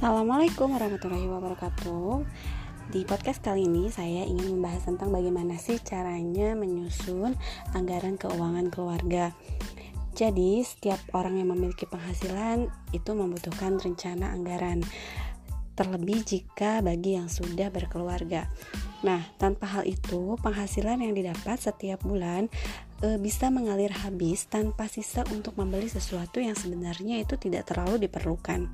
Assalamualaikum warahmatullahi wabarakatuh. Di podcast kali ini saya ingin membahas tentang bagaimana sih caranya menyusun anggaran keuangan keluarga. Jadi, setiap orang yang memiliki penghasilan itu membutuhkan rencana anggaran. Terlebih jika bagi yang sudah berkeluarga. Nah, tanpa hal itu, penghasilan yang didapat setiap bulan e, bisa mengalir habis tanpa sisa untuk membeli sesuatu yang sebenarnya itu tidak terlalu diperlukan.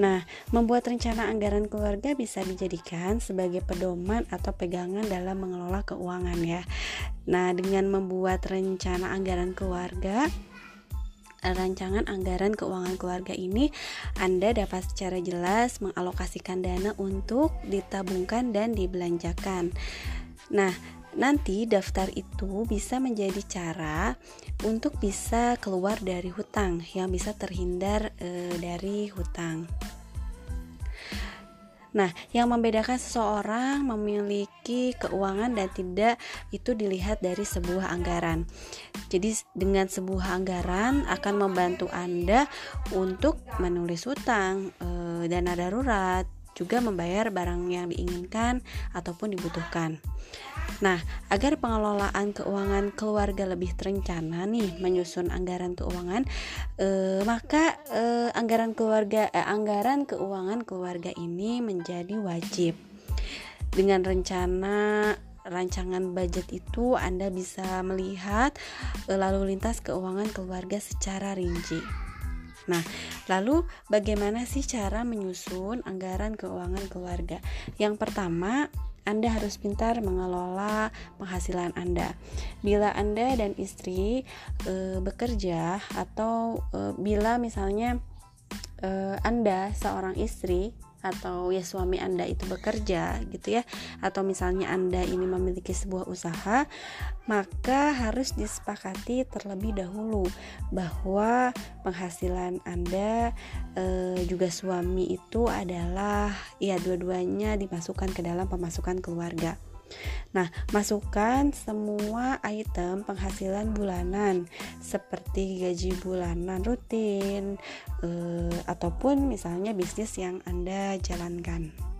Nah, membuat rencana anggaran keluarga bisa dijadikan sebagai pedoman atau pegangan dalam mengelola keuangan ya. Nah, dengan membuat rencana anggaran keluarga, rancangan anggaran keuangan keluarga ini, Anda dapat secara jelas mengalokasikan dana untuk ditabungkan dan dibelanjakan. Nah, nanti daftar itu bisa menjadi cara untuk bisa keluar dari hutang yang bisa terhindar e, dari hutang. Nah, yang membedakan seseorang memiliki keuangan dan tidak itu dilihat dari sebuah anggaran. Jadi, dengan sebuah anggaran akan membantu Anda untuk menulis hutang, e, dana darurat, juga membayar barang yang diinginkan ataupun dibutuhkan. Nah, agar pengelolaan keuangan keluarga lebih terencana nih, menyusun anggaran keuangan, eh, maka eh, anggaran keluarga, eh, anggaran keuangan keluarga ini menjadi wajib. Dengan rencana rancangan budget itu, Anda bisa melihat eh, lalu lintas keuangan keluarga secara rinci. Nah, lalu bagaimana sih cara menyusun anggaran keuangan keluarga? Yang pertama, anda harus pintar mengelola penghasilan Anda. Bila Anda dan istri e, bekerja atau e, bila misalnya e, Anda seorang istri atau ya suami Anda itu bekerja gitu ya atau misalnya Anda ini memiliki sebuah usaha maka harus disepakati terlebih dahulu bahwa penghasilan Anda e, juga suami itu adalah ya dua-duanya dimasukkan ke dalam pemasukan keluarga. Nah, masukkan semua item penghasilan bulanan seperti gaji bulanan rutin eh, ataupun misalnya bisnis yang Anda jalankan.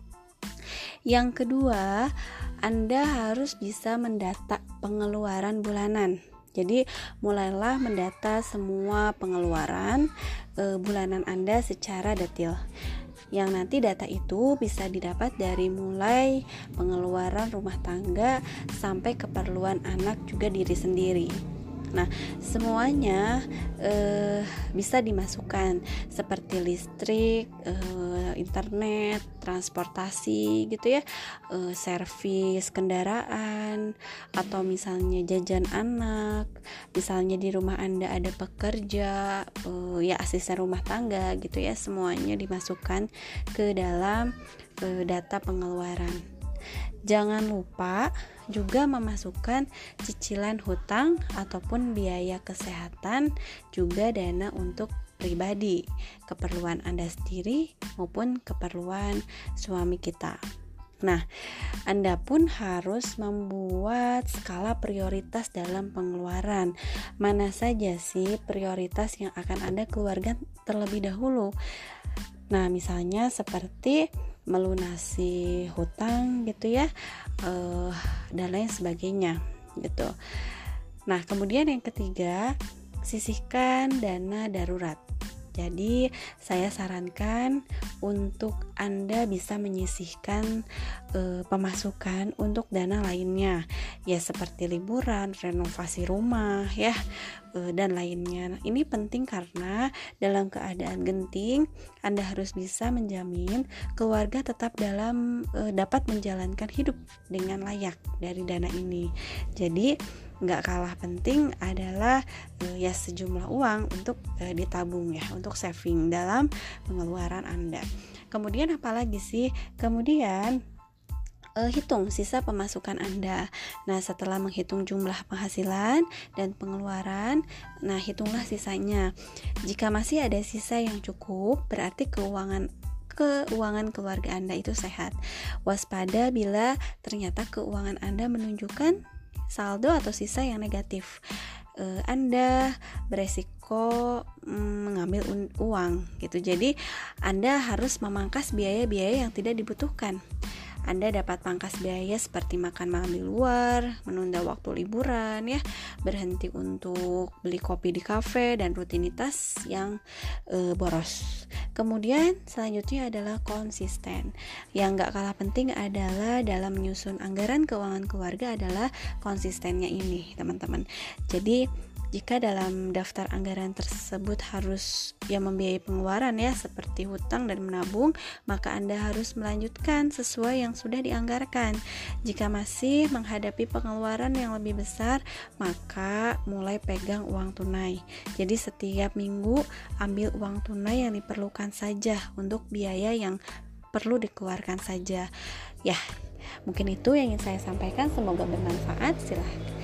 Yang kedua, Anda harus bisa mendata pengeluaran bulanan. Jadi, mulailah mendata semua pengeluaran e, bulanan Anda secara detail yang nanti data itu bisa didapat dari mulai pengeluaran rumah tangga sampai keperluan anak juga diri sendiri. Nah, semuanya eh, bisa dimasukkan seperti listrik, eh, internet, transportasi gitu ya, eh, servis kendaraan atau misalnya jajan anak, misalnya di rumah Anda ada pekerja, eh, ya asisten rumah tangga gitu ya, semuanya dimasukkan ke dalam data pengeluaran. Jangan lupa juga memasukkan cicilan hutang ataupun biaya kesehatan, juga dana untuk pribadi, keperluan Anda sendiri maupun keperluan suami kita. Nah, Anda pun harus membuat skala prioritas dalam pengeluaran. Mana saja sih prioritas yang akan Anda keluarkan terlebih dahulu? Nah, misalnya seperti melunasi hutang gitu ya uh, dan lain sebagainya gitu. Nah kemudian yang ketiga sisihkan dana darurat jadi, saya sarankan untuk Anda bisa menyisihkan e, pemasukan untuk dana lainnya, ya seperti liburan, renovasi rumah, ya e, dan lainnya. Ini penting karena dalam keadaan genting, Anda harus bisa menjamin keluarga tetap dalam e, dapat menjalankan hidup dengan layak dari dana ini. Jadi, nggak kalah penting adalah uh, ya sejumlah uang untuk uh, ditabung ya untuk saving dalam pengeluaran Anda. Kemudian apalagi sih? Kemudian uh, hitung sisa pemasukan Anda. Nah, setelah menghitung jumlah penghasilan dan pengeluaran, nah hitunglah sisanya. Jika masih ada sisa yang cukup, berarti keuangan keuangan keluarga Anda itu sehat. Waspada bila ternyata keuangan Anda menunjukkan saldo atau sisa yang negatif. uh, Anda beresiko um, mengambil uang gitu. Jadi Anda harus memangkas biaya-biaya yang tidak dibutuhkan. Anda dapat pangkas biaya seperti makan malam di luar, menunda waktu liburan ya, berhenti untuk beli kopi di kafe dan rutinitas yang e, boros. Kemudian selanjutnya adalah konsisten. Yang gak kalah penting adalah dalam menyusun anggaran keuangan keluarga adalah konsistennya ini, teman-teman. Jadi jika dalam daftar anggaran tersebut harus yang membiayai pengeluaran ya seperti hutang dan menabung, maka Anda harus melanjutkan sesuai yang sudah dianggarkan. Jika masih menghadapi pengeluaran yang lebih besar, maka mulai pegang uang tunai. Jadi setiap minggu ambil uang tunai yang diperlukan saja untuk biaya yang perlu dikeluarkan saja. Ya, mungkin itu yang ingin saya sampaikan. Semoga bermanfaat. Silahkan.